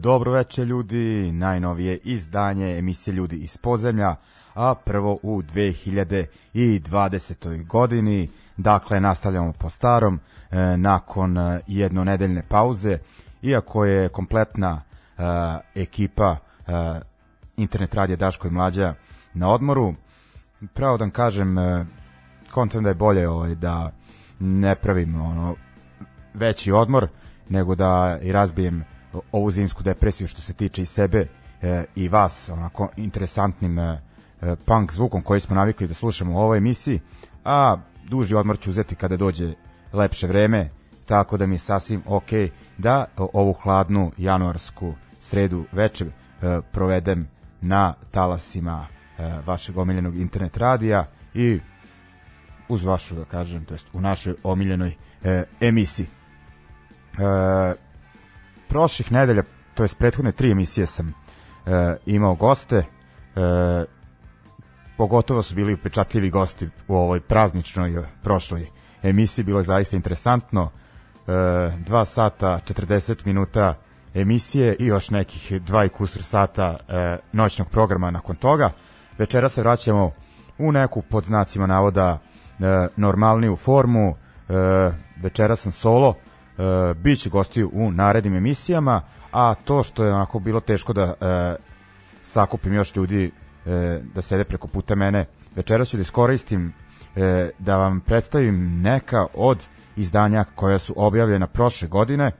Dobro veče ljudi, najnovije izdanje emisije Ljudi iz podzemlja, a prvo u 2020. godini, dakle nastavljamo po starom, e, nakon e, jednonedeljne pauze, iako je kompletna e, ekipa e, Internet radija Daško i Mlađa na odmoru, pravo da vam kažem, e, kontent da je bolje ovaj, da ne pravim ono, veći odmor, nego da i razbijem ovu zimsku depresiju što se tiče i sebe e, i vas, onako interesantnim e, e, punk zvukom koji smo navikli da slušamo u ovoj emisiji, a duži odmor ću uzeti kada dođe lepše vreme, tako da mi je sasvim ok da ovu hladnu januarsku sredu večer e, provedem na talasima e, vašeg omiljenog internet radija i uz vašu, da kažem, to jest u našoj omiljenoj e, emisiji. E, prošlih nedelja, to jest prethodne tri emisije sam e, imao goste, e, pogotovo su bili upečatljivi gosti u ovoj prazničnoj prošloj emisiji, bilo je zaista interesantno, e, 2 sata 40 minuta emisije i još nekih dva i kusur sata e, noćnog programa nakon toga. Večera se vraćamo u neku pod znacima navoda e, normalniju formu. E, večera sam solo, e, bit će gostiju u narednim emisijama, a to što je onako bilo teško da e, sakupim još ljudi e, da sede preko puta mene, večeras ću da iskoristim e, da vam predstavim neka od izdanja koja su objavljena prošle godine, e,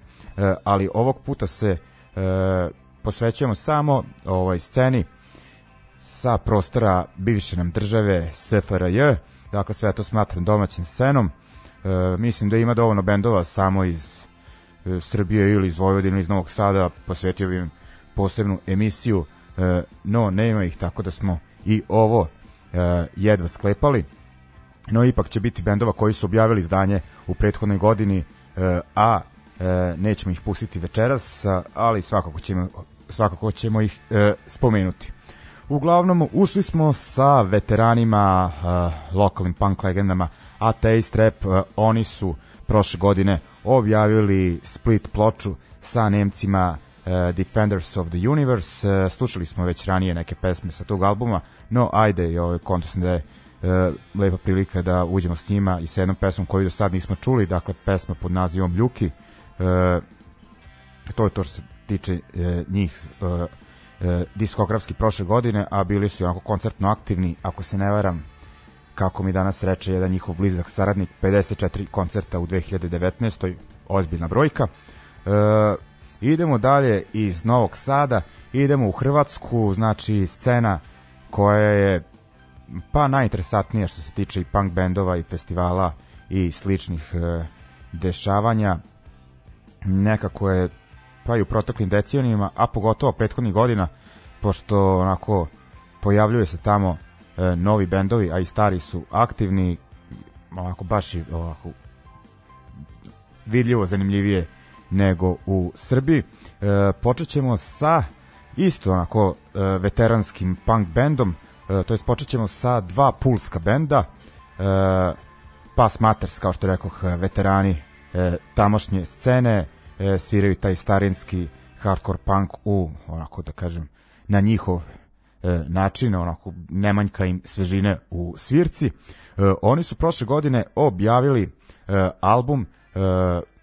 ali ovog puta se e, posvećujemo samo ovoj sceni sa prostora bivše nam države SFRJ, dakle sve to smatram domaćim scenom. E, mislim da ima dovoljno bendova samo iz e, Srbije ili iz Vojvodine iz Novog Sada, posvetio bih im posebnu emisiju. E, no nema ih tako da smo i ovo jedva sklepali no ipak će biti bendova koji su objavili izdanje u prethodnoj godini a nećemo ih pustiti večeras ali svakako ćemo, svakako ćemo ih spomenuti uglavnom ušli smo sa veteranima lokalnim punk legendama Atheist Rap, e, oni su prošle godine objavili split ploču sa Nemcima uh, Defenders of the Universe. Uh, slušali smo već ranije neke pesme sa tog albuma, no ajde, i ovaj kontos da je uh, lepa prilika da uđemo s njima i sa jednom pesmom koju do sad nismo čuli, dakle pesma pod nazivom Ljuki. Uh, to je to što se tiče uh, njih uh, diskografski prošle godine, a bili su onako koncertno aktivni, ako se ne varam, kako mi danas reče jedan njihov blizak saradnik, 54 koncerta u 2019. ozbiljna brojka. E, idemo dalje iz Novog Sada, idemo u Hrvatsku, znači scena koja je pa najinteresantnija što se tiče i punk bendova i festivala i sličnih e, dešavanja. Nekako je pa i u proteklim decenijima, a pogotovo prethodnih godina, pošto onako pojavljuje se tamo e, novi bendovi, a i stari su aktivni, ovako baš i ovako vidljivo zanimljivije nego u Srbiji. E, počet ćemo sa isto onako e, veteranskim punk bendom, e, to jest počet ćemo sa dva pulska benda, e, Pass Matters, kao što rekoh, veterani e, tamošnje scene, e, sviraju taj starinski hardcore punk u, onako da kažem, na njihov e, način, onako nemanjka im svežine u svirci. E, oni su prošle godine objavili e, album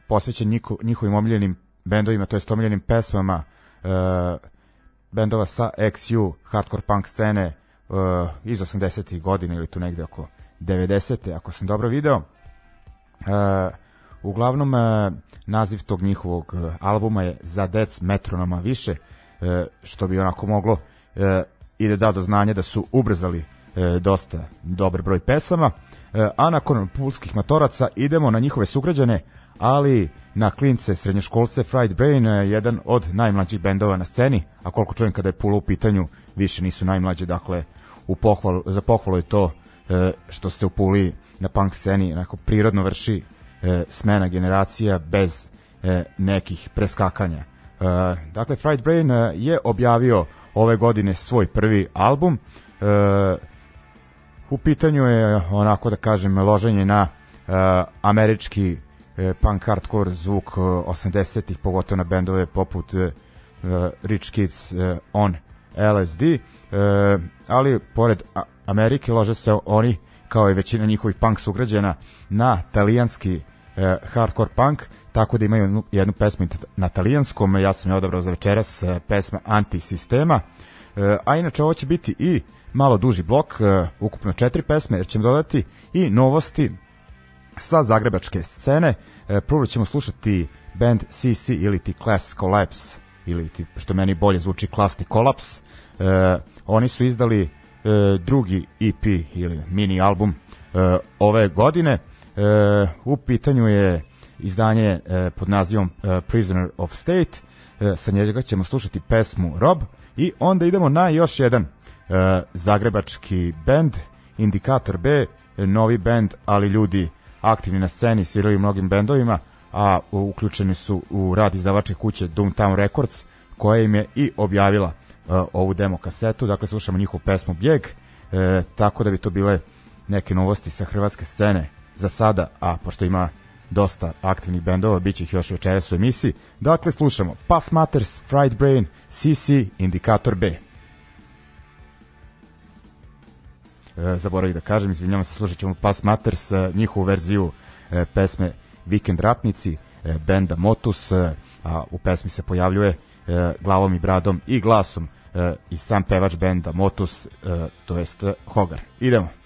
posvećen njiho, njihovim omiljenim bendovima, to jest omiljenim pesmama bendova sa XU, hardcore punk scene iz 80. godina ili tu negde oko 90. ako sam dobro video. Uglavnom, naziv tog njihovog albuma je Za dec metronoma više, što bi onako moglo i da da do znanja da su ubrzali e, dosta dobar broj pesama, e, a nakon pulskih matoraca idemo na njihove sugrađane, ali na klince srednjoškolce Fried Brain, e, jedan od najmlađih bendova na sceni, a koliko čujem kada je Pula u pitanju, više nisu najmlađe, dakle u pohvalu, za pohvalu je to e, što se u Puli na punk sceni onako prirodno vrši e, smena generacija bez e, nekih preskakanja. E, dakle, Fried Brain e, je objavio ove godine svoj prvi album. E, u pitanju je onako da kažem loženje na e, američki e, punk hardcore zvuk e, 80-ih, pogotovo na bendove poput e, Rich Kids e, on LSD, e, ali pored Amerike lože se oni kao i većina njihovih punk sugrađana na talijanski e, hardcore punk, tako da imaju jednu pesmu na talijanskom, ja sam je odabrao za večeras e, pesma Antisistema, e, a inače ovo će biti i malo duži blok, e, ukupno četiri pesme, jer ćemo dodati i novosti sa zagrebačke scene. E, prvo ćemo slušati band CC ili ti Class Collapse, ili ti, što meni bolje zvuči Klasni Collapse. Oni su izdali drugi EP ili mini album ove godine. U pitanju je izdanje e, pod nazivom e, Prisoner of State. E, sa njega ćemo slušati pesmu Rob i onda idemo na još jedan zagrebački band, Indikator B, novi band, ali ljudi aktivni na sceni, sviraju mnogim bendovima, a uključeni su u rad izdavače kuće Doomtown Records, koja im je i objavila ovu demo kasetu, dakle slušamo njihovu pesmu Bjeg, tako da bi to bile neke novosti sa hrvatske scene za sada, a pošto ima dosta aktivnih bendova, bit će ih još večeras u emisiji. Dakle, slušamo Pass Matters, Fried Brain, CC, Indikator B. E, zaboravih da kažem, izvinjavam se, slušat ćemo Pass Matters, e, njihovu verziju e, pesme Vikend Ratnici, e, benda Motus, e, a u pesmi se pojavljuje e, glavom i bradom i glasom e, i sam pevač benda Motus, e, to jest e, Hogar. Idemo.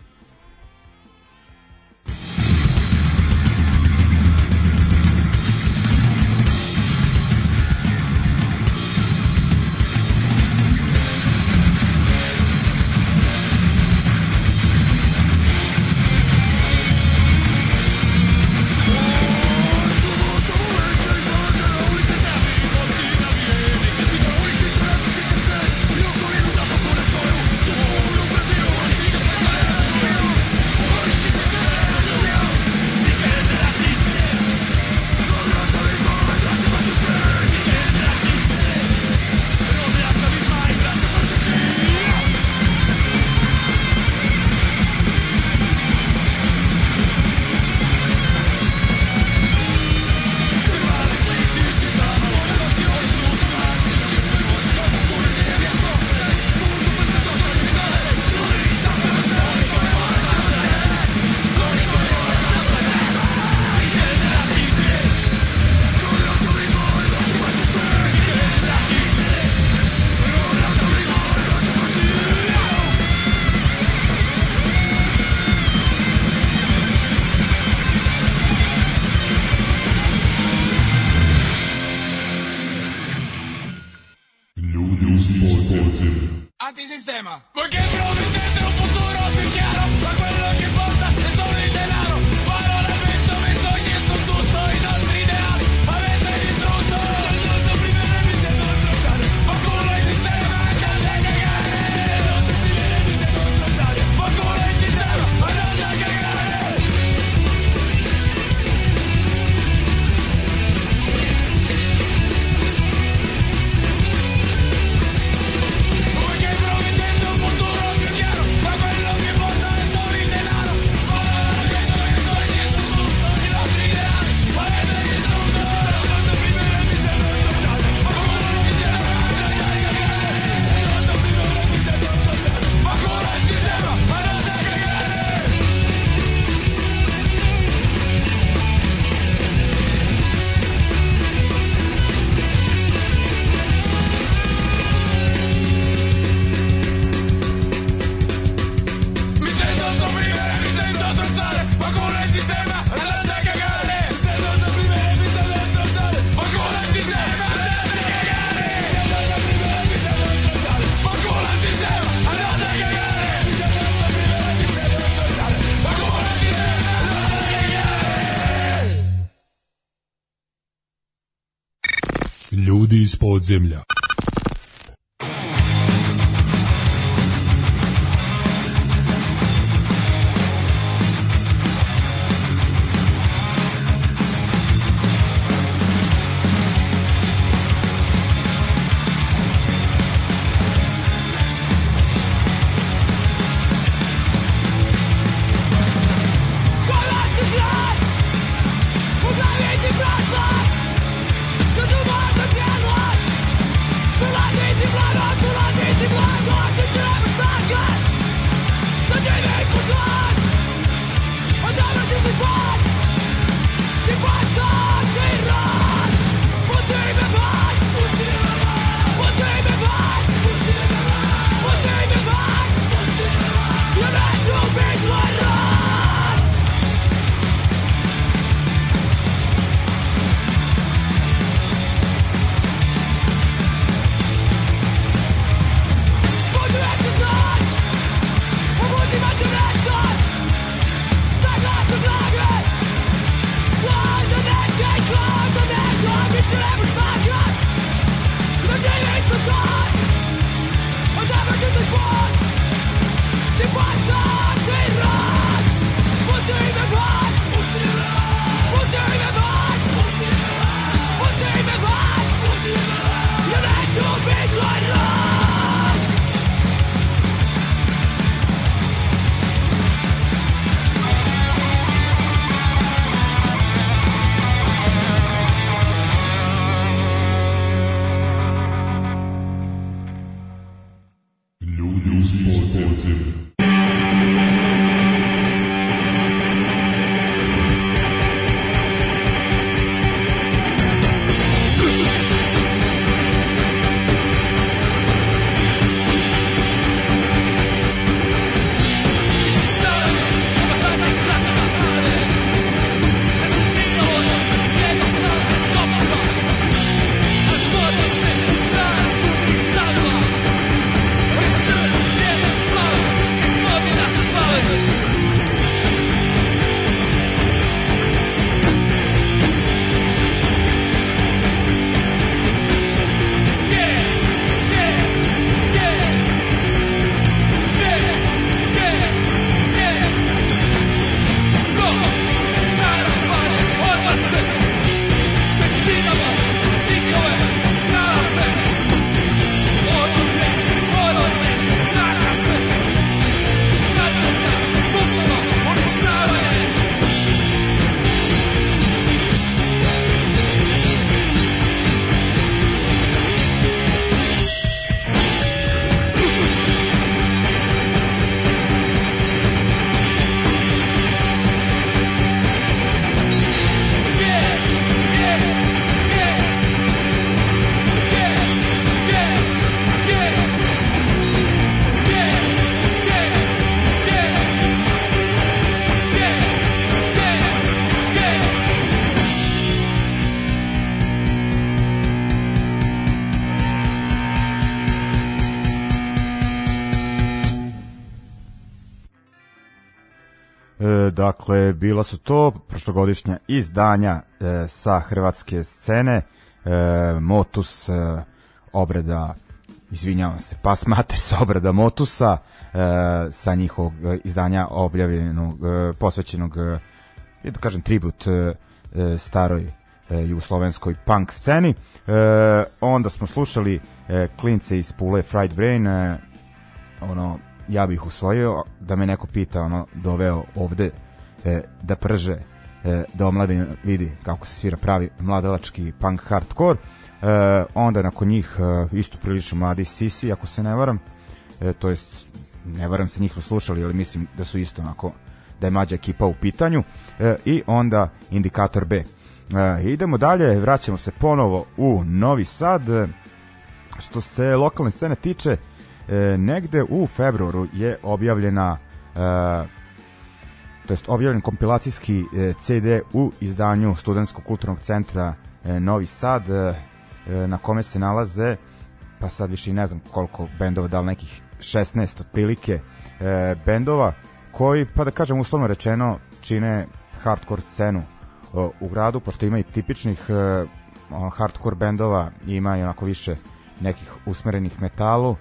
Podzemlja. Dakle, bila su to prošlogodišnja izdanja e, sa hrvatske scene, e, Motus e, obreda, izvinjavam se, Pas Maters obreda Motusa, e, sa njihovog e, izdanja objavljenog, e, posvećenog, e, da kažem, tribut e, e, staroj e, jugoslovenskoj punk sceni. E, onda smo slušali e, klince iz Pule Fried Brain, e, ono, ja bih usvojio da me neko pita, ono, doveo ovde e, da prže e, da omladin vidi kako se svira pravi mladalački punk hardcore. E, onda nakon njih e, isto prilično mladi Sisi, ako se ne varam, e, to jest ne varam se njih slušali, ali mislim da su isto onako da je mlađa ekipa u pitanju e, i onda Indikator B. E, idemo dalje, vraćamo se ponovo u Novi Sad. E, što se lokalne scene tiče, e, negde u februaru je objavljena e, to jest objavljen kompilacijski e, CD u izdanju Studentskog kulturnog centra e, Novi Sad e, na kome se nalaze pa sad više i ne znam koliko bendova, da li nekih 16 otprilike bendova koji, pa da kažem uslovno rečeno, čine hardcore scenu u gradu, pošto ima i tipičnih hardcore bendova, ima i onako više nekih usmerenih metalu,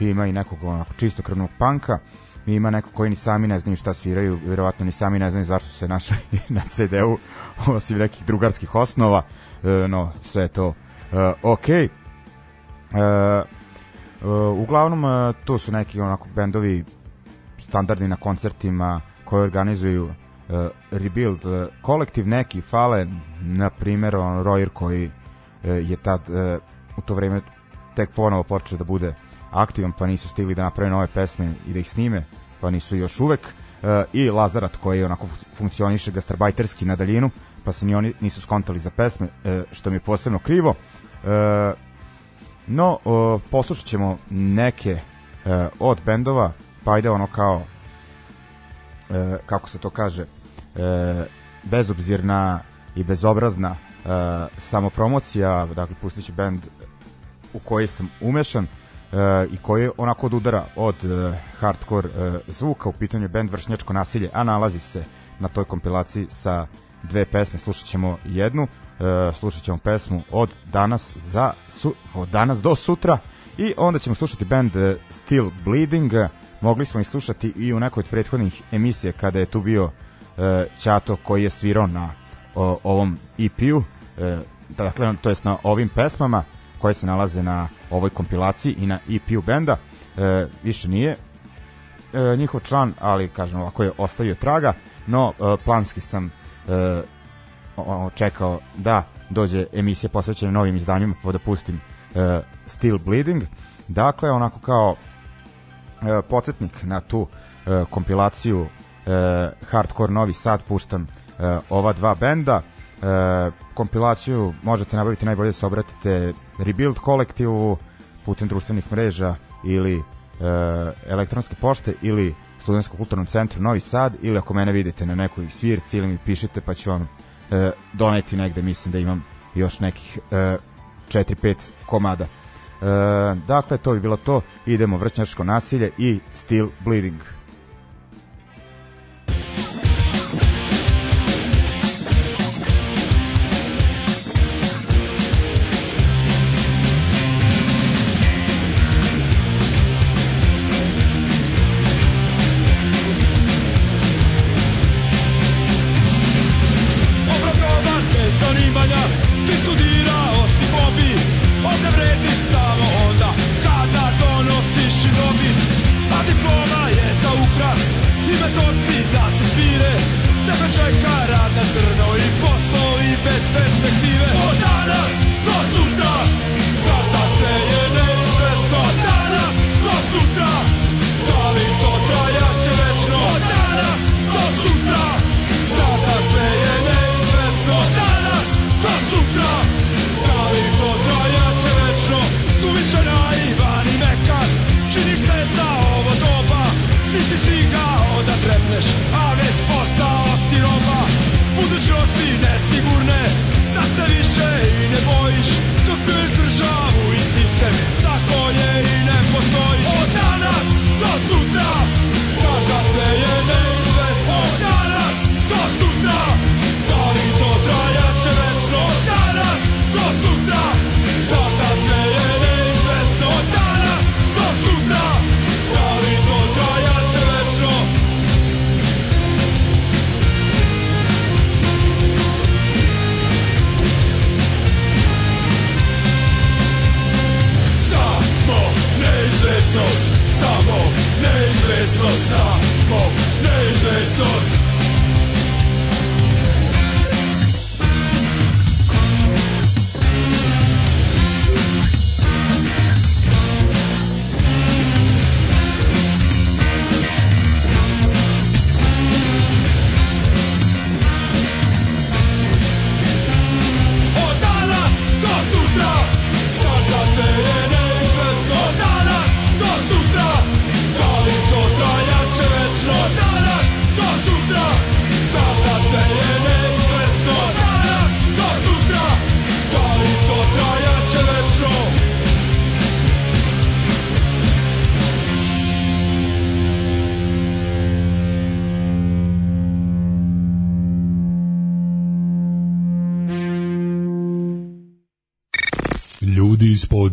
ima i nekog onako čistokrvnog panka, ima neko koji ni sami ne znaju šta sviraju, verovatno ni sami ne znaju zašto su se našli na CD-u, osim nekih drugarskih osnova, e, no sve je to e, okej. E, Uh, uglavnom uh, tu su neki onako bendovi standardni na koncertima koji organizuju uh, Rebuild uh, kolektiv neki fale na primjer on Royer koji uh, je tad uh, u to vreme tek ponovo počeo da bude aktivan pa nisu stigli da naprave nove pesme i da ih snime pa nisu još uvek. Uh, i Lazarat koji onako funkcioniše gastarbajterski na daljinu pa se ni oni nisu skontali za pesme uh, što mi je posebno krivo. Uh, No, poslušat ćemo neke e, od bendova, pa ajde ono kao, e, kako se to kaže, e, bezobzirna i bezobrazna e, samopromocija, dakle pustit ću bend u koji sam umešan e, i koji onako od udara od e, hardcore e, zvuka, u pitanju je bend Vršnjačko nasilje, a nalazi se na toj kompilaciji sa dve pesme, slušat ćemo jednu, slušat ćemo pesmu od danas za su, od danas do sutra. I onda ćemo slušati band Still Bleeding. Mogli smo i slušati i u nekoj od prethodnih emisija kada je tu bio Ćato koji je svirao na ovom EP-u dakle to jest na ovim pesmama koje se nalaze na ovoj kompilaciji i na EP-u benda e, više nije e, njihov član ali kažem ovako je ostavio traga no e, planski sam e, o, čekao da dođe emisija posvećena novim izdanjima pa da pustim uh, Still Bleeding. Dakle, onako kao uh, podsjetnik na tu uh, kompilaciju uh, Hardcore Novi Sad puštam uh, ova dva benda. Uh, kompilaciju možete nabaviti najbolje da se obratite Rebuild kolektivu putem društvenih mreža ili uh, elektronske pošte ili Studentskom kulturnom centru Novi Sad ili ako mene vidite na nekoj svirci ili mi pišete pa ću vam e, doneti negde, mislim da imam još nekih e, 4-5 komada. E, dakle, to bi bilo to. Idemo vršnjačko nasilje i Still Bleeding.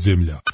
Podzemlja.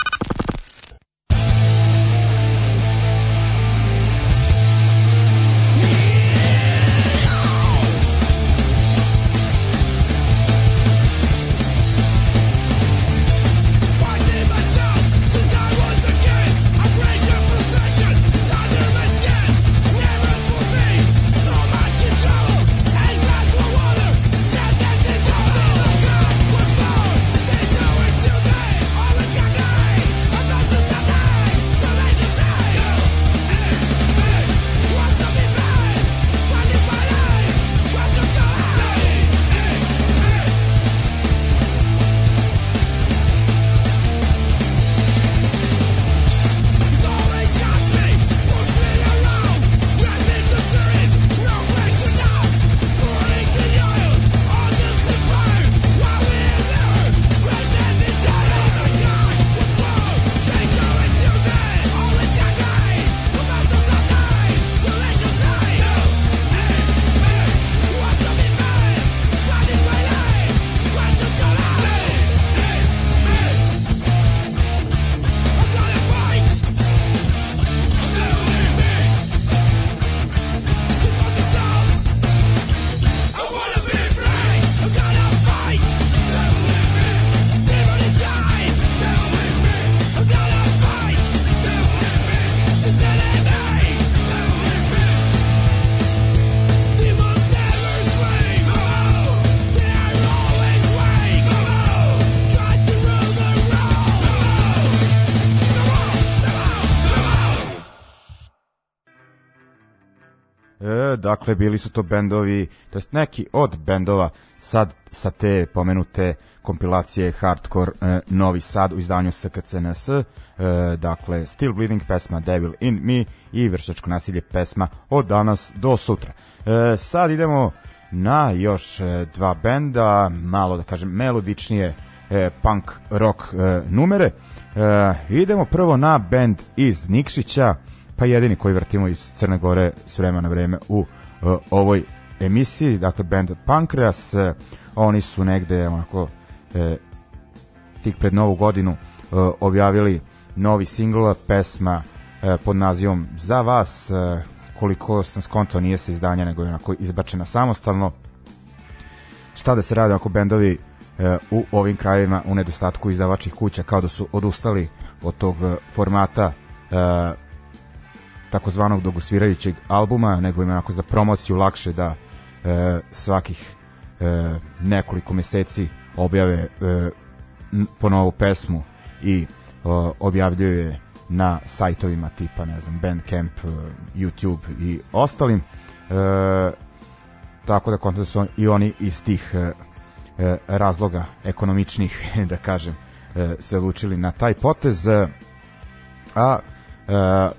Dakle bili su to bendovi, to jest neki od bendova sad sa te pomenute kompilacije Hardcore e, Novi Sad u izdanju SKCNS, e, dakle Still Bleeding pesma Devil in Me i Vršačko nasilje pesma od danas do sutra. E, sad idemo na još e, dva benda, malo da kažem melodičnije e, punk rock e, numere. E, idemo prvo na bend iz Nikšića, pa jedini koji vrtimo iz Crne Gore s vremena na vreme u ovoj emisiji, dakle band Pankreas, uh, oni su negde onako uh, tik pred novu godinu uh, objavili novi singl, pesma uh, pod nazivom Za vas, uh, koliko sam skonto nije se izdanja, nego je onako izbačena samostalno. Šta da se radi ako bendovi uh, u ovim krajevima u nedostatku izdavačih kuća kao da su odustali od tog uh, formata uh, takozvanog dogosvirajućeg albuma, nego im onako za promociju lakše da e, svakih e, nekoliko meseci objave e, po novu pesmu i o, objavljuje na sajtovima tipa, ne znam, Bandcamp, e, YouTube i ostalim. E, tako da konta da su i oni iz tih e, e, razloga ekonomičnih, da kažem, e, se odlučili na taj potez. A Uh,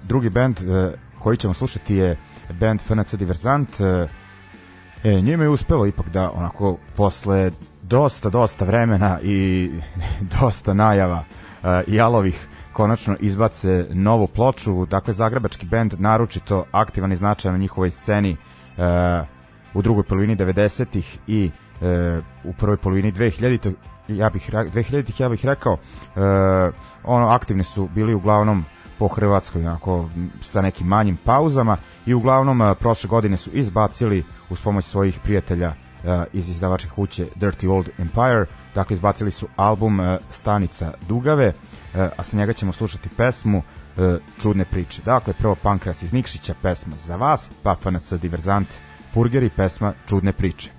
drugi band uh, koji ćemo slušati je band FNC Diverzant. Uh, e, njima je uspelo ipak da onako posle dosta, dosta vremena i dosta najava uh, jalovih konačno izbace novu ploču. Dakle, zagrebački band naročito aktivan i značajan na njihovoj sceni uh, u drugoj polovini 90-ih i uh, u prvoj polovini 2000 ja bih 2000-ih ja bih rekao uh, ono aktivni su bili uglavnom po Hrvatskoj onako, sa nekim manjim pauzama i uglavnom prošle godine su izbacili uz pomoć svojih prijatelja iz izdavačke kuće Dirty Old Empire dakle izbacili su album Stanica Dugave a sa njega ćemo slušati pesmu čudne priče. Dakle, prvo Pankras iz Nikšića, pesma za vas, pa FNC Diverzant Purger i pesma Čudne priče.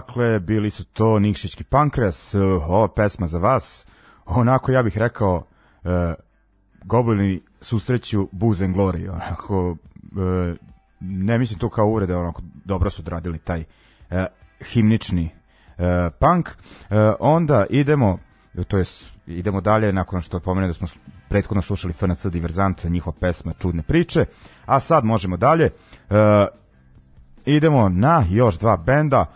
Dakle, bili su to Nikšićki pankreas, e, ova pesma za vas, onako ja bih rekao, e, goblini susreću Booze and Glory, onako, e, ne mislim to kao uvrede, onako, dobro su odradili taj e, himnični e, punk. E, onda idemo, to jest idemo dalje nakon što pomenu da smo prethodno slušali FNC Diverzant, njihova pesma Čudne priče, a sad možemo dalje. E, idemo na još dva benda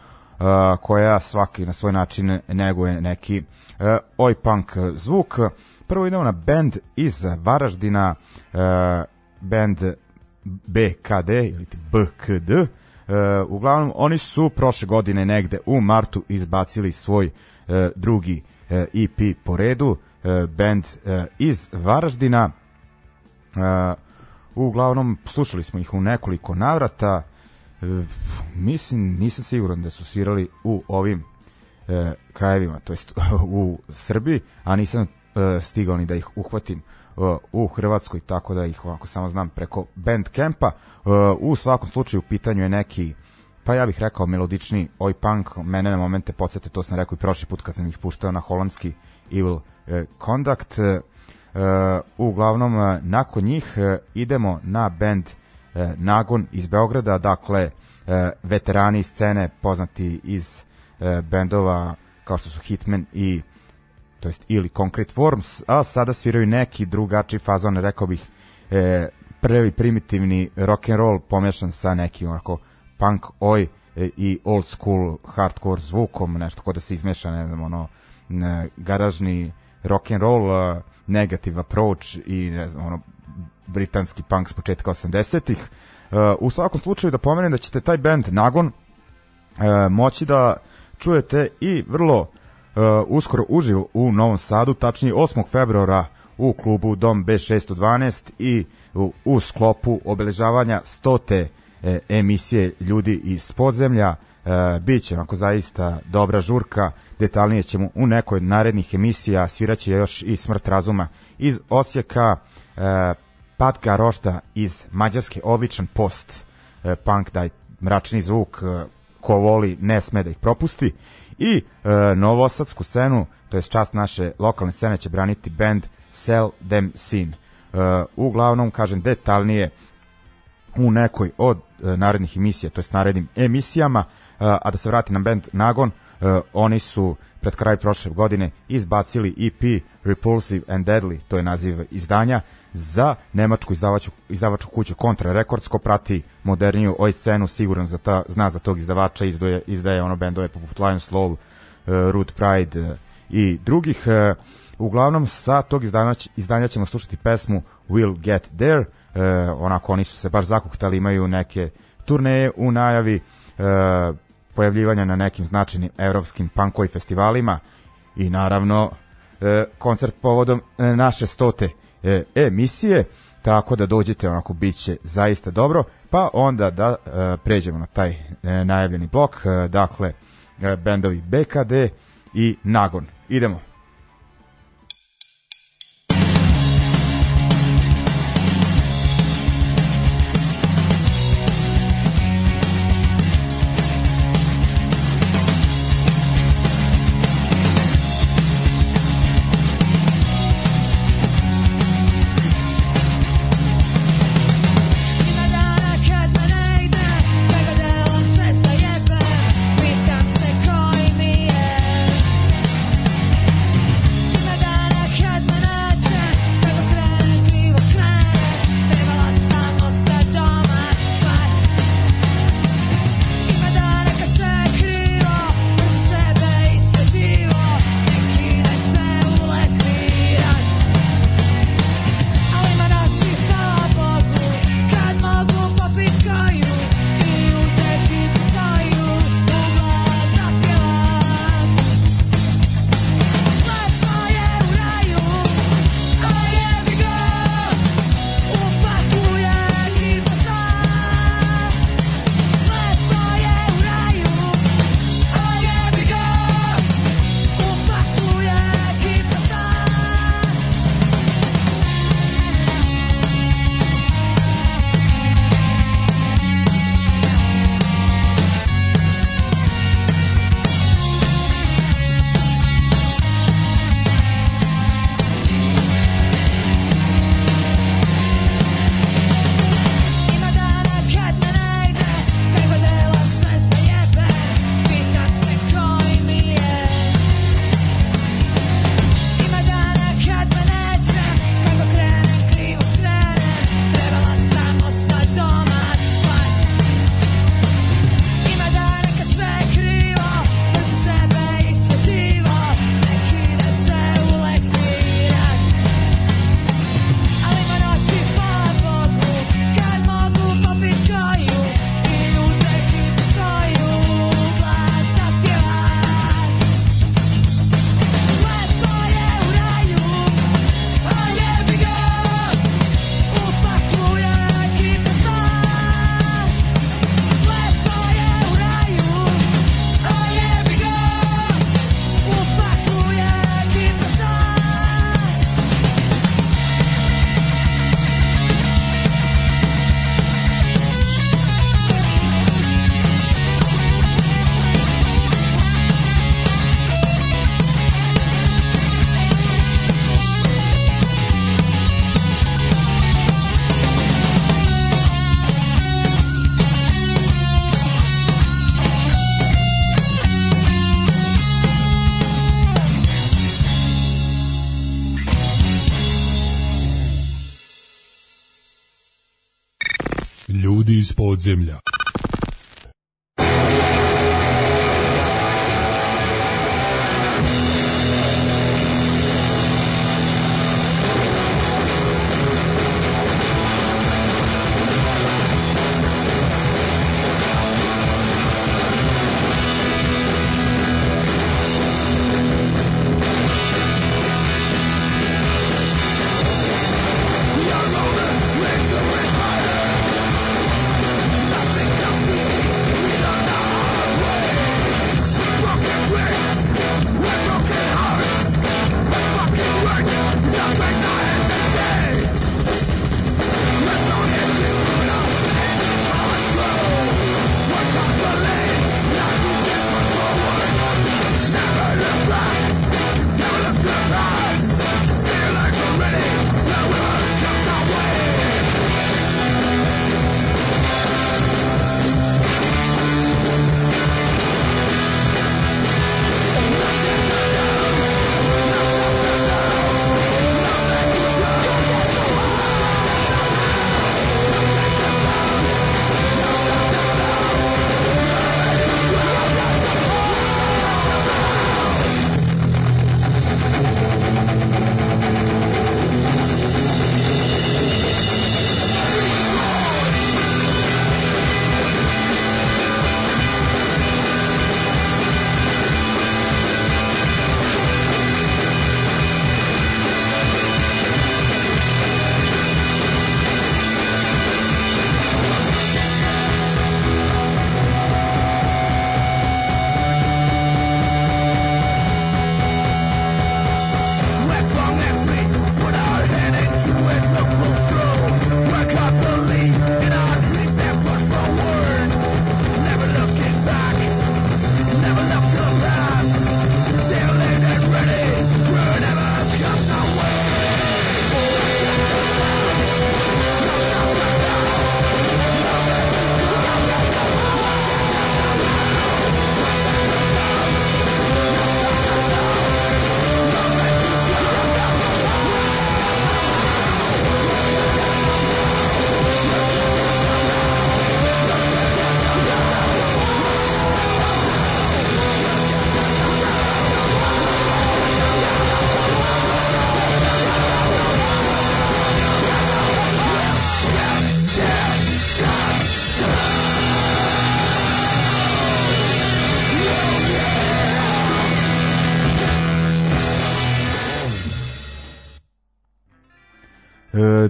koja svaki na svoj način neguje neki oj punk zvuk. Prvo idemo na band iz Varaždina, band BKD ili BKD. Uglavnom, oni su prošle godine negde u martu izbacili svoj drugi EP po redu, band iz Varaždina. Uglavnom, slušali smo ih u nekoliko navrata, mislim, nisam siguran da su svirali u ovim e, krajevima, to jest u Srbiji, a nisam e, stigao ni da ih uhvatim e, u Hrvatskoj, tako da ih ovako samo znam preko Bandcampa. E, u svakom slučaju u pitanju je neki pa ja bih rekao melodični oj punk, mene na momente podsjete, to sam rekao i prošli put kad sam ih puštao na holandski Evil e, Conduct. E, uglavnom, e, nakon njih e, idemo na band e, Nagon iz Beograda, dakle e, veterani scene poznati iz e, bendova kao što su Hitman i to jest ili Concrete Forms, a sada sviraju neki drugačiji fazon, rekao bih e, prvi primitivni rock and roll pomešan sa nekim onako punk oj e, i old school hardcore zvukom, nešto kod da se izmeša, ne znam, ono garažni rock and roll, uh, negative approach i ne znam, ono britanski punk s početka 80-ih. Uh, u svakom slučaju da pomenem da ćete taj band Nagon uh, moći da čujete i vrlo uh, uskoro uživo u Novom Sadu, tačnije 8. februara u klubu Dom B612 i u, sklopu obeležavanja stote e, emisije Ljudi iz podzemlja. E, biće onako zaista dobra žurka, detaljnije ćemo u nekoj narednih emisija, sviraće još i Smrt razuma iz Osijeka, e, Patka Rošta iz Mađarske, odličan post e, punk, daj mračni zvuk, e, ko voli ne sme da ih propusti. I novosadsku scenu, to je čast naše lokalne scene, će braniti band Sell Them. E, uglavnom, kažem, detaljnije u nekoj od narednih emisija, to jest narednim emisijama, a da se vrati na band Nagon, oni su pred kraj prošle godine izbacili EP Repulsive and Deadly, to je naziv izdanja, za nemačku izdavaču, izdavačku kuću Contra Records, ko prati moderniju oj scenu, siguran za ta, zna za tog izdavača, izdaje, izdaje ono bendove poput Lions Love, uh, Root Pride uh, i drugih. Uh, uglavnom, sa tog izdanja, izdanja ćemo slušati pesmu We'll Get There, uh, onako oni su se baš zakuhtali, imaju neke turneje u najavi, uh, pojavljivanja na nekim značajnim evropskim punkoj festivalima i naravno koncert povodom naše stote e, emisije, tako da dođete onako bit će zaista dobro, pa onda da e, pređemo na taj e, najavljeni blok, e, dakle e, bendovi BKD i Nagon. Idemo. Iz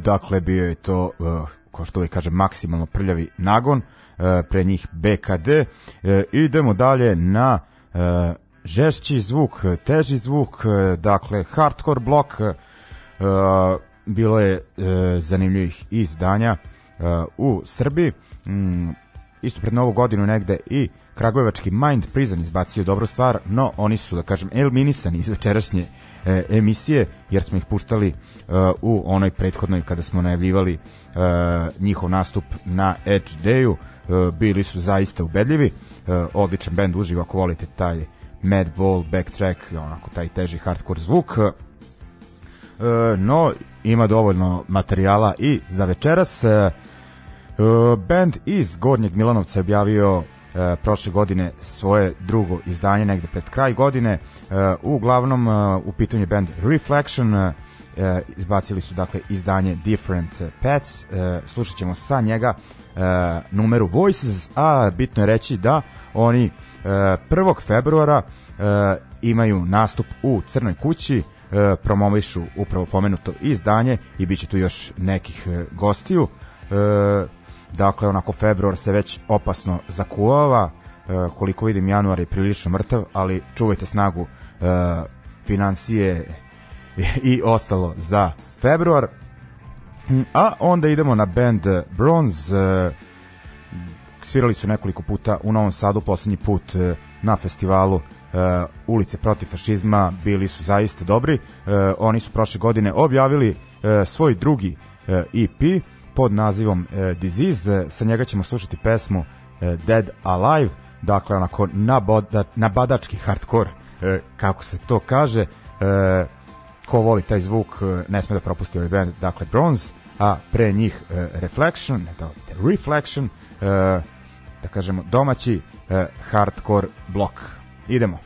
dakle, bio je to, e, ko što uvijek kaže, maksimalno prljavi nagon, e, pre njih BKD. E, idemo dalje na žešći zvuk, teži zvuk, dakle, hardcore blok, bilo je zanimljivih izdanja u Srbiji. Mm, isto pred novu godinu negde i Kragujevački Mind Prison izbacio dobru stvar, no oni su, da kažem, eliminisani iz večerašnje e, emisije, jer smo ih puštali e, u onoj prethodnoj kada smo najavljivali e, njihov nastup na Edge Dayu. E, bili su zaista ubedljivi, e, odličan bend uživo ako volite taj Madball, Backtrack, onako taj teži hardcore zvuk. E, no, ima dovoljno materijala i za večeras. E, Uh, band iz Gornjeg Milanovca je objavio uh, prošle godine svoje drugo izdanje negde pred kraj godine. Uh, uglavnom uh, u pitanju band Reflection izbacili su dakle izdanje Different Pets. Uh, slušat ćemo sa njega numeru Voices, a bitno je reći da oni uh, 1. februara imaju nastup u Crnoj kući promovišu upravo pomenuto izdanje i bit će tu još nekih gostiju. Dakle, onako februar se već opasno zakuvava, e, koliko vidim januar je prilično mrtav, ali čuvajte snagu e, financije i ostalo za februar. A onda idemo na band Bronze. E, svirali su nekoliko puta u Novom Sadu, poslednji put e, na festivalu e, Ulice protiv fašizma, bili su zaista dobri. E, oni su prošle godine objavili e, svoj drugi e, EP pod nazivom e, Disease. Sa njega ćemo slušati pesmu e, Dead Alive, dakle onako naboda, nabadački hardcore, e, kako se to kaže. E, ko voli taj zvuk, e, ne sme da propusti ovaj band, dakle Bronze, a pre njih e, Reflection, ne da ste Reflection, e, da kažemo domaći e, hardcore blok. Idemo.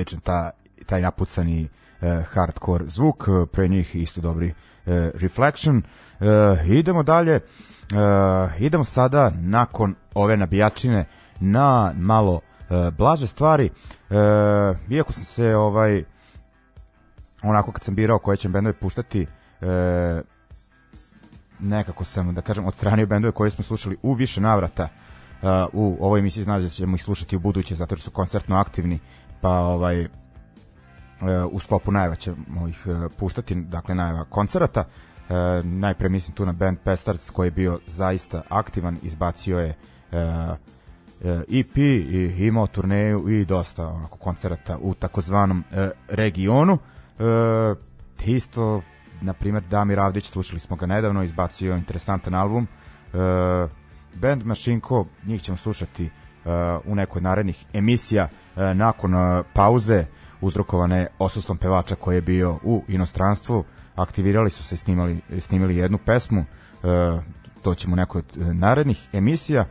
Odličan ta, taj napucani e, hardcore zvuk, e, pre njih isto dobri e, Reflection. E, idemo dalje, e, idemo sada nakon ove nabijačine na malo e, blaže stvari. E, iako sam se ovaj onako kad sam birao koje će bendove puštati, e, nekako sam, da kažem, odstranio bendove koje smo slušali u više navrata uh, u ovoj emisiji, znači da ćemo ih slušati u buduće, zato što su koncertno aktivni, pa ovaj, uh, u sklopu najava ćemo ih uh, puštati, dakle najava koncerata. Uh, najpre mislim tu na band Pestars koji je bio zaista aktivan, izbacio je EP i imao turneju i dosta onako koncerata u takozvanom regionu. Isto na primjer Damir Avdić, slušali smo ga nedavno, izbacio interesantan album. E, band Mašinko, njih ćemo slušati e, u nekoj narednih emisija e, nakon e, pauze uzrokovane osustvom pevača koji je bio u inostranstvu. Aktivirali su se snimali, snimili jednu pesmu, to ćemo u nekoj od narednih emisija.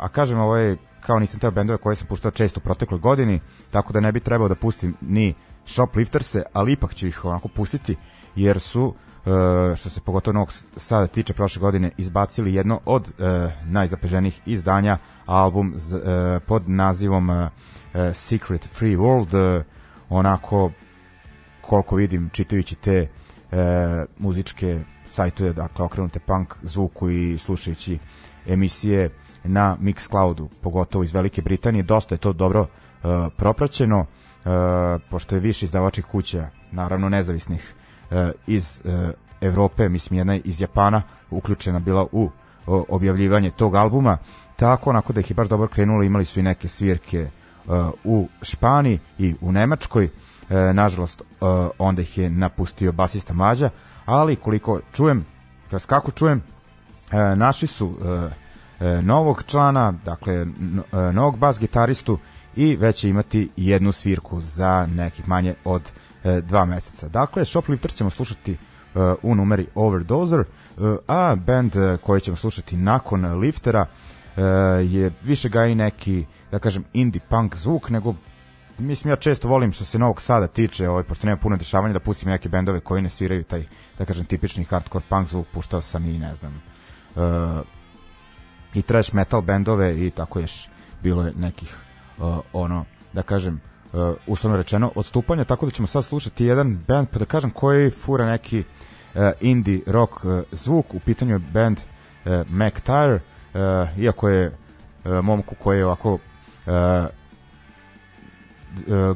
A kažem, ovo je kao nisam teo bendove koje sam puštao često u protekloj godini, tako da ne bi trebao da pustim ni Shoplifterse, ali ipak ću ih onako pustiti, jer su, što se pogotovo Novog Sada tiče prošle godine, izbacili jedno od najzapeženijih izdanja, album e, pod nazivom e, e, Secret Free World, onako koliko vidim čitajući te muzičke sajtuje, dakle okrenute punk zvuku i slušajući emisije na Mixcloudu, pogotovo iz Velike Britanije, dosta je to dobro e, propraćeno e, pošto je više izdavačih kuća, naravno nezavisnih e, iz e, Evrope, mislim jedna iz Japana uključena bila u objavljivanje tog albuma, tako onako da ih je baš dobro krenulo, imali su i neke svirke e, u Španiji i u Nemačkoj, e, nažalost e, onda ih je napustio basista Mađa, ali koliko čujem, to kako čujem, e, naši su e, e, novog člana, dakle n- e, novog bas gitaristu i već će imati jednu svirku za nekih manje od e, dva meseca. Dakle, Shoplifter ćemo slušati e, u numeri Overdozer, e, a band koji ćemo slušati nakon Liftera je više ga i neki, da kažem, indie punk zvuk, nego mislim ja često volim što se Novog Sada tiče, ovaj, pošto nema puno dešavanja, da pustim neke bendove koji ne sviraju taj, da kažem, tipični hardcore punk zvuk, puštao sam i, ne znam, e, i trash metal bendove i tako još bilo je nekih uh, ono da kažem uh, uslovno rečeno odstupanja tako da ćemo sad slušati jedan band pa da kažem koji fura neki uh, indie rock uh, zvuk. U pitanju je band uh, McTire uh, iako je uh, momku koji je ovako uh,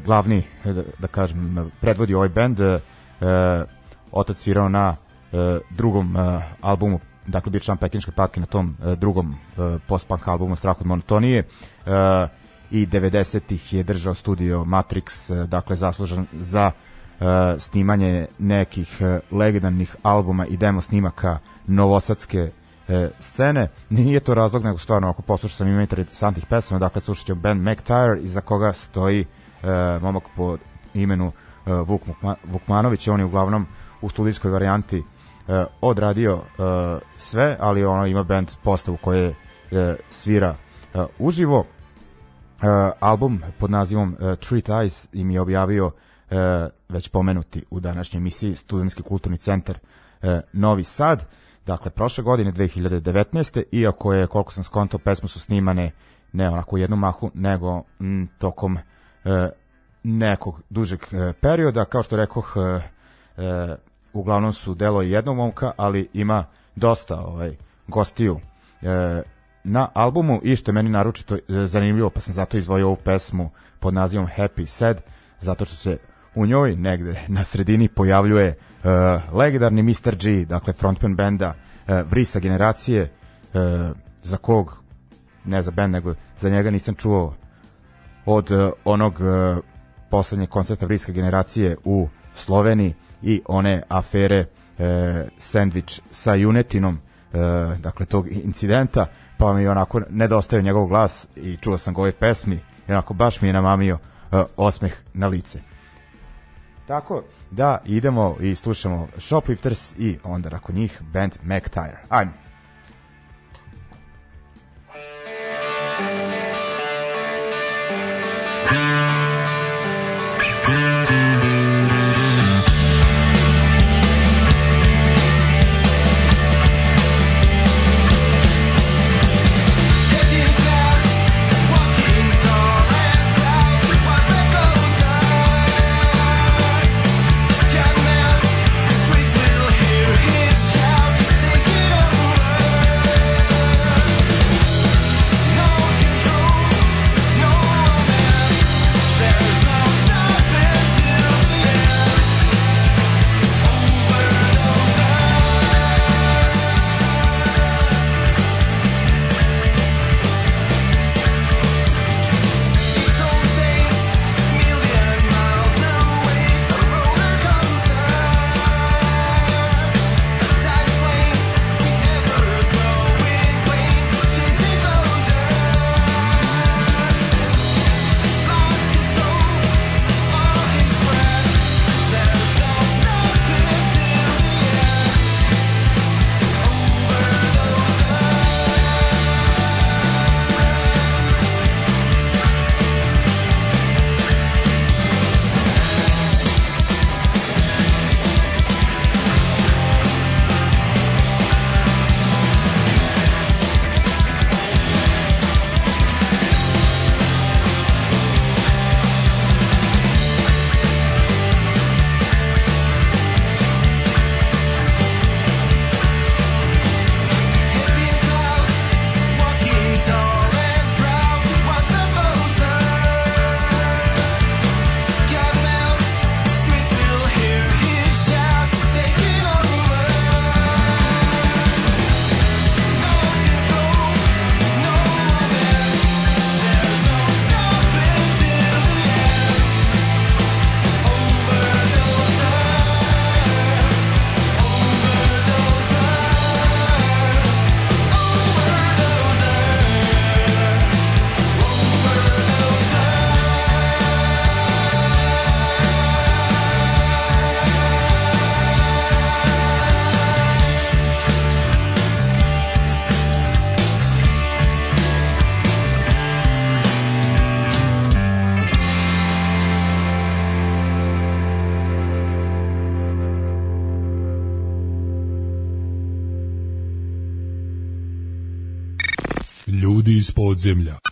glavni da, da kažem predvodi ovaj band uh, otac svirao na drugom albumu dakle bio član pekinške patke na tom drugom post-punk albumu Strah od monotonije i 90-ih je držao studio Matrix, dakle zaslužan za snimanje nekih legendarnih albuma i demo snimaka novosadske uh, scene. Nije to razlog, nego stvarno ako poslušao sam ima interesantnih pesama, dakle slušat ću band McTire iza koga stoji uh, momak po imenu uh, Vuk Vukma- Vukmanović, on je uglavnom u studijskoj varijanti uh, odradio uh, sve, ali ono ima band postavu koje uh, svira uh, uživo. Uh, album pod nazivom uh, Treat Eyes im je objavio uh, već pomenuti u današnjoj emisiji Studentski kulturni centar uh, Novi Sad. Dakle, prošle godine, 2019. Iako je, koliko sam skontao, pesmu su snimane ne onako u jednom mahu, nego m, tokom uh, nekog dužeg uh, perioda. Kao što rekoh, uh, uh, uglavnom su delo jednog momka, ali ima dosta ovaj gostiju e, na albumu i što je meni naročito e, zanimljivo, pa sam zato izdvojio ovu pesmu pod nazivom Happy Sad, zato što se u njoj negde na sredini pojavljuje e, legendarni Mr. G, dakle frontman benda e, Vrisa generacije, e, za kog ne za band, nego za njega nisam čuo od e, onog e, poslednjeg koncerta Vriska generacije u Sloveniji i one afere e, sandvič sa junetinom e, dakle tog incidenta pa mi onako nedostaje njegov glas i čuo sam ga ovoj pesmi i onako baš mi je namamio e, osmeh na lice tako da idemo i slušamo Shoplifters i onda nakon njih band McTire ajmo podzemlja.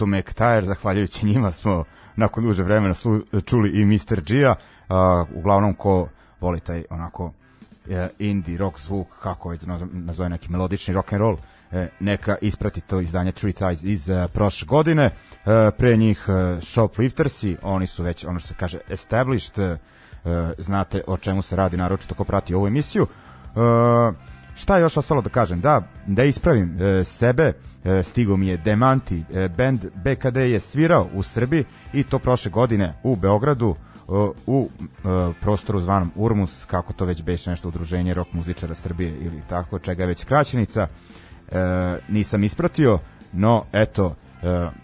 Eto, bili su to McTire, zahvaljujući njima smo nakon duže vremena slu, čuli i Mr. Gia, a, uglavnom ko voli taj onako e, indie rock zvuk, kako već nazove, neki melodični rock and roll, e, neka isprati to izdanje Tree Ties iz e, prošle godine. E, pre njih e, Shopliftersi, oni su već, ono što se kaže, established, e, znate o čemu se radi, naročito ko prati ovu emisiju. E, šta je još ostalo da kažem? Da, da ispravim e, sebe, e, stigo mi je Demanti, e, band BKD je svirao u Srbiji i to prošle godine u Beogradu e, u e, prostoru zvanom Urmus, kako to već beše nešto udruženje rock muzičara Srbije ili tako, čega je već kraćenica. E, nisam ispratio, no eto,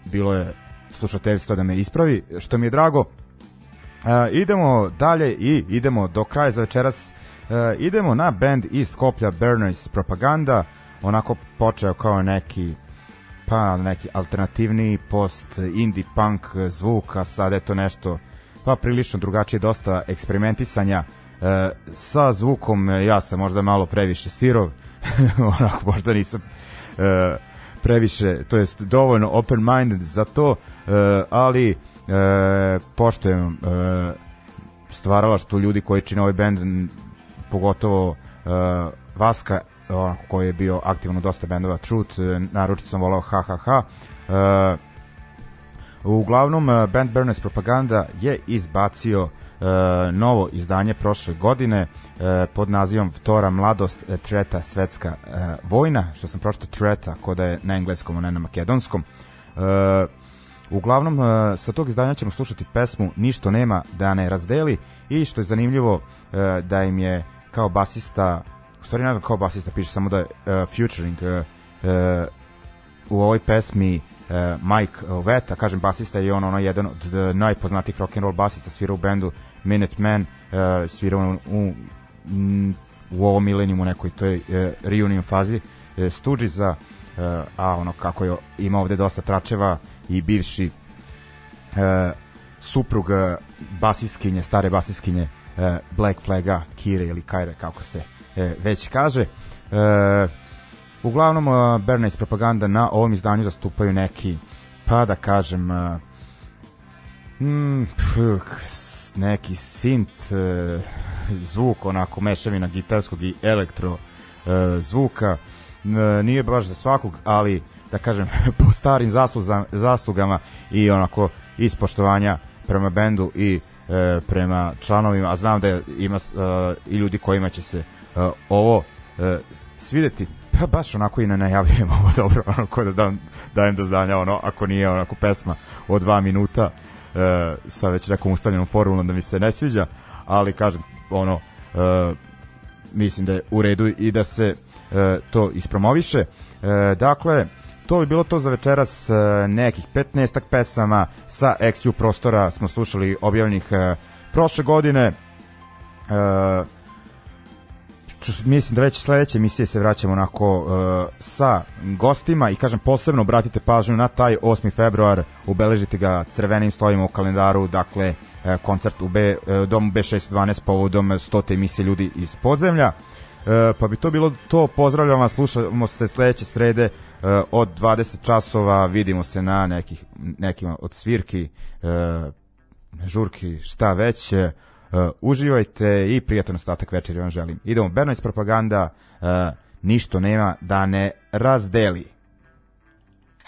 bilo je slušateljstva da me ispravi, što mi je drago. Idemo dalje i idemo do kraja za večeras. E, idemo na band iz Skoplja Burners Propaganda, onako počeo kao neki pa neki alternativni post indie punk zvuk, a sad je to nešto pa prilično drugačije, dosta eksperimentisanja e, sa zvukom, e, ja sam možda malo previše sirov, onako možda nisam e, previše, to jest dovoljno open minded za to, e, ali e, poštujem e, stvaralaštvo ljudi koji čine ovaj band, pogotovo e, Vaska, onako koji je bio aktivno dosta bendova Truth, e, naročito sam volao HHH. E, uglavnom, band Burners Propaganda je izbacio e, novo izdanje prošle godine e, pod nazivom Vtora mladost, treta svetska e, vojna, što sam pročito treta, koda je na engleskom, a ne na makedonskom. E, Uglavnom, sa tog izdanja ćemo slušati pesmu Ništo nema da ne razdeli i što je zanimljivo da im je kao basista, u stvari ne znam kao basista, piše samo da je e, featuring e, e, u ovoj pesmi e, Mike Veta, kažem basista je on ono jedan od najpoznatijih rock and roll basista, svira u bendu Minutemen, e, svira u, u, u ovom milenijumu nekoj toj e, reunion fazi e, Stooges-a, e, a ono kako je ima ovde dosta tračeva i bivši e, suprug basiskinje, stare basiskinje Black Flaga, Kire ili Kajre, kako se e, već kaže. E, uglavnom, e, Bernays propaganda na ovom izdanju zastupaju neki, pa da kažem, e, mm, neki sint e, zvuk, onako mešavina gitarskog i elektro e, zvuka. E, nije baš za svakog, ali da kažem po starim zaslugama i onako ispoštovanja prema bendu i e, prema članovima, a znam da ima e, i ljudi kojima će se e, ovo e, svideti pa baš onako i ne najavljujem ovo dobro onako da dam, dajem do znanja ono ako nije onako pesma od dva minuta e, sa već nekom ustaljenom formulom da mi se ne sviđa ali kažem ono e, mislim da je u redu i da se e, to ispromoviše. E, dakle, to bi bilo to za večeras, e, nekih 15 pesama sa XU prostora smo slušali objavljenih e, prošle godine. E, mislim da već sledeće emisije se vraćamo onako sa gostima i kažem posebno obratite pažnju na taj 8. februar, ubeležite ga crvenim stojima u kalendaru, dakle koncert u B, domu B612 povodom 100. emisije ljudi iz podzemlja. Pa bi to bilo to, pozdravljam vas, slušamo se sledeće srede od 20 časova, vidimo se na nekih, nekim od svirki, e, žurki, šta već, e, uživajte i prijatan ostatak večeri vam želim. Idemo, Bernays propaganda, ništo nema da ne razdeli.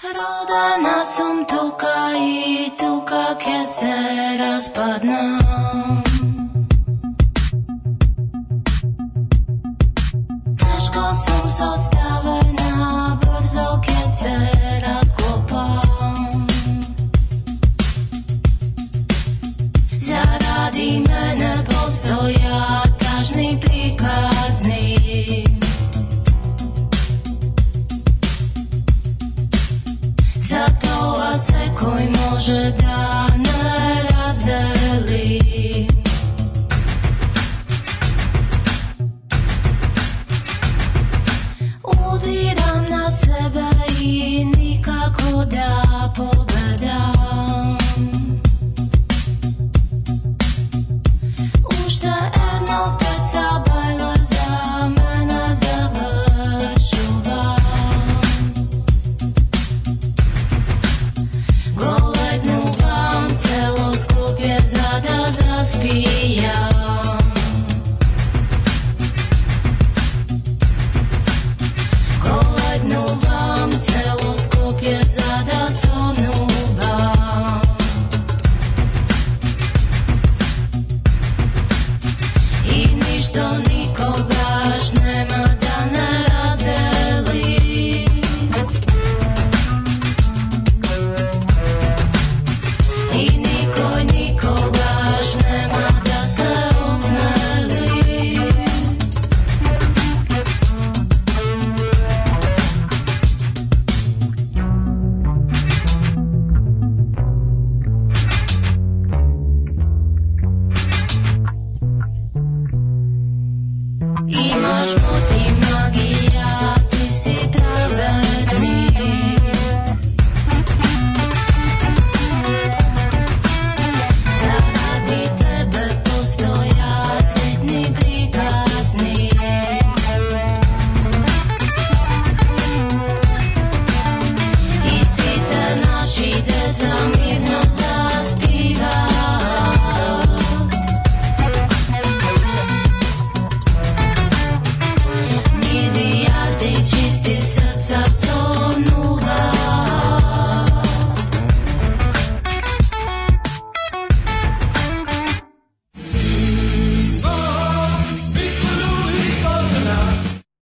Rodana sam tuka i tuka ke se raspadna Teško sam sastavena, brzo ke se razklopam Zaradi mene postoja tažni prikazni Zato a se koji može da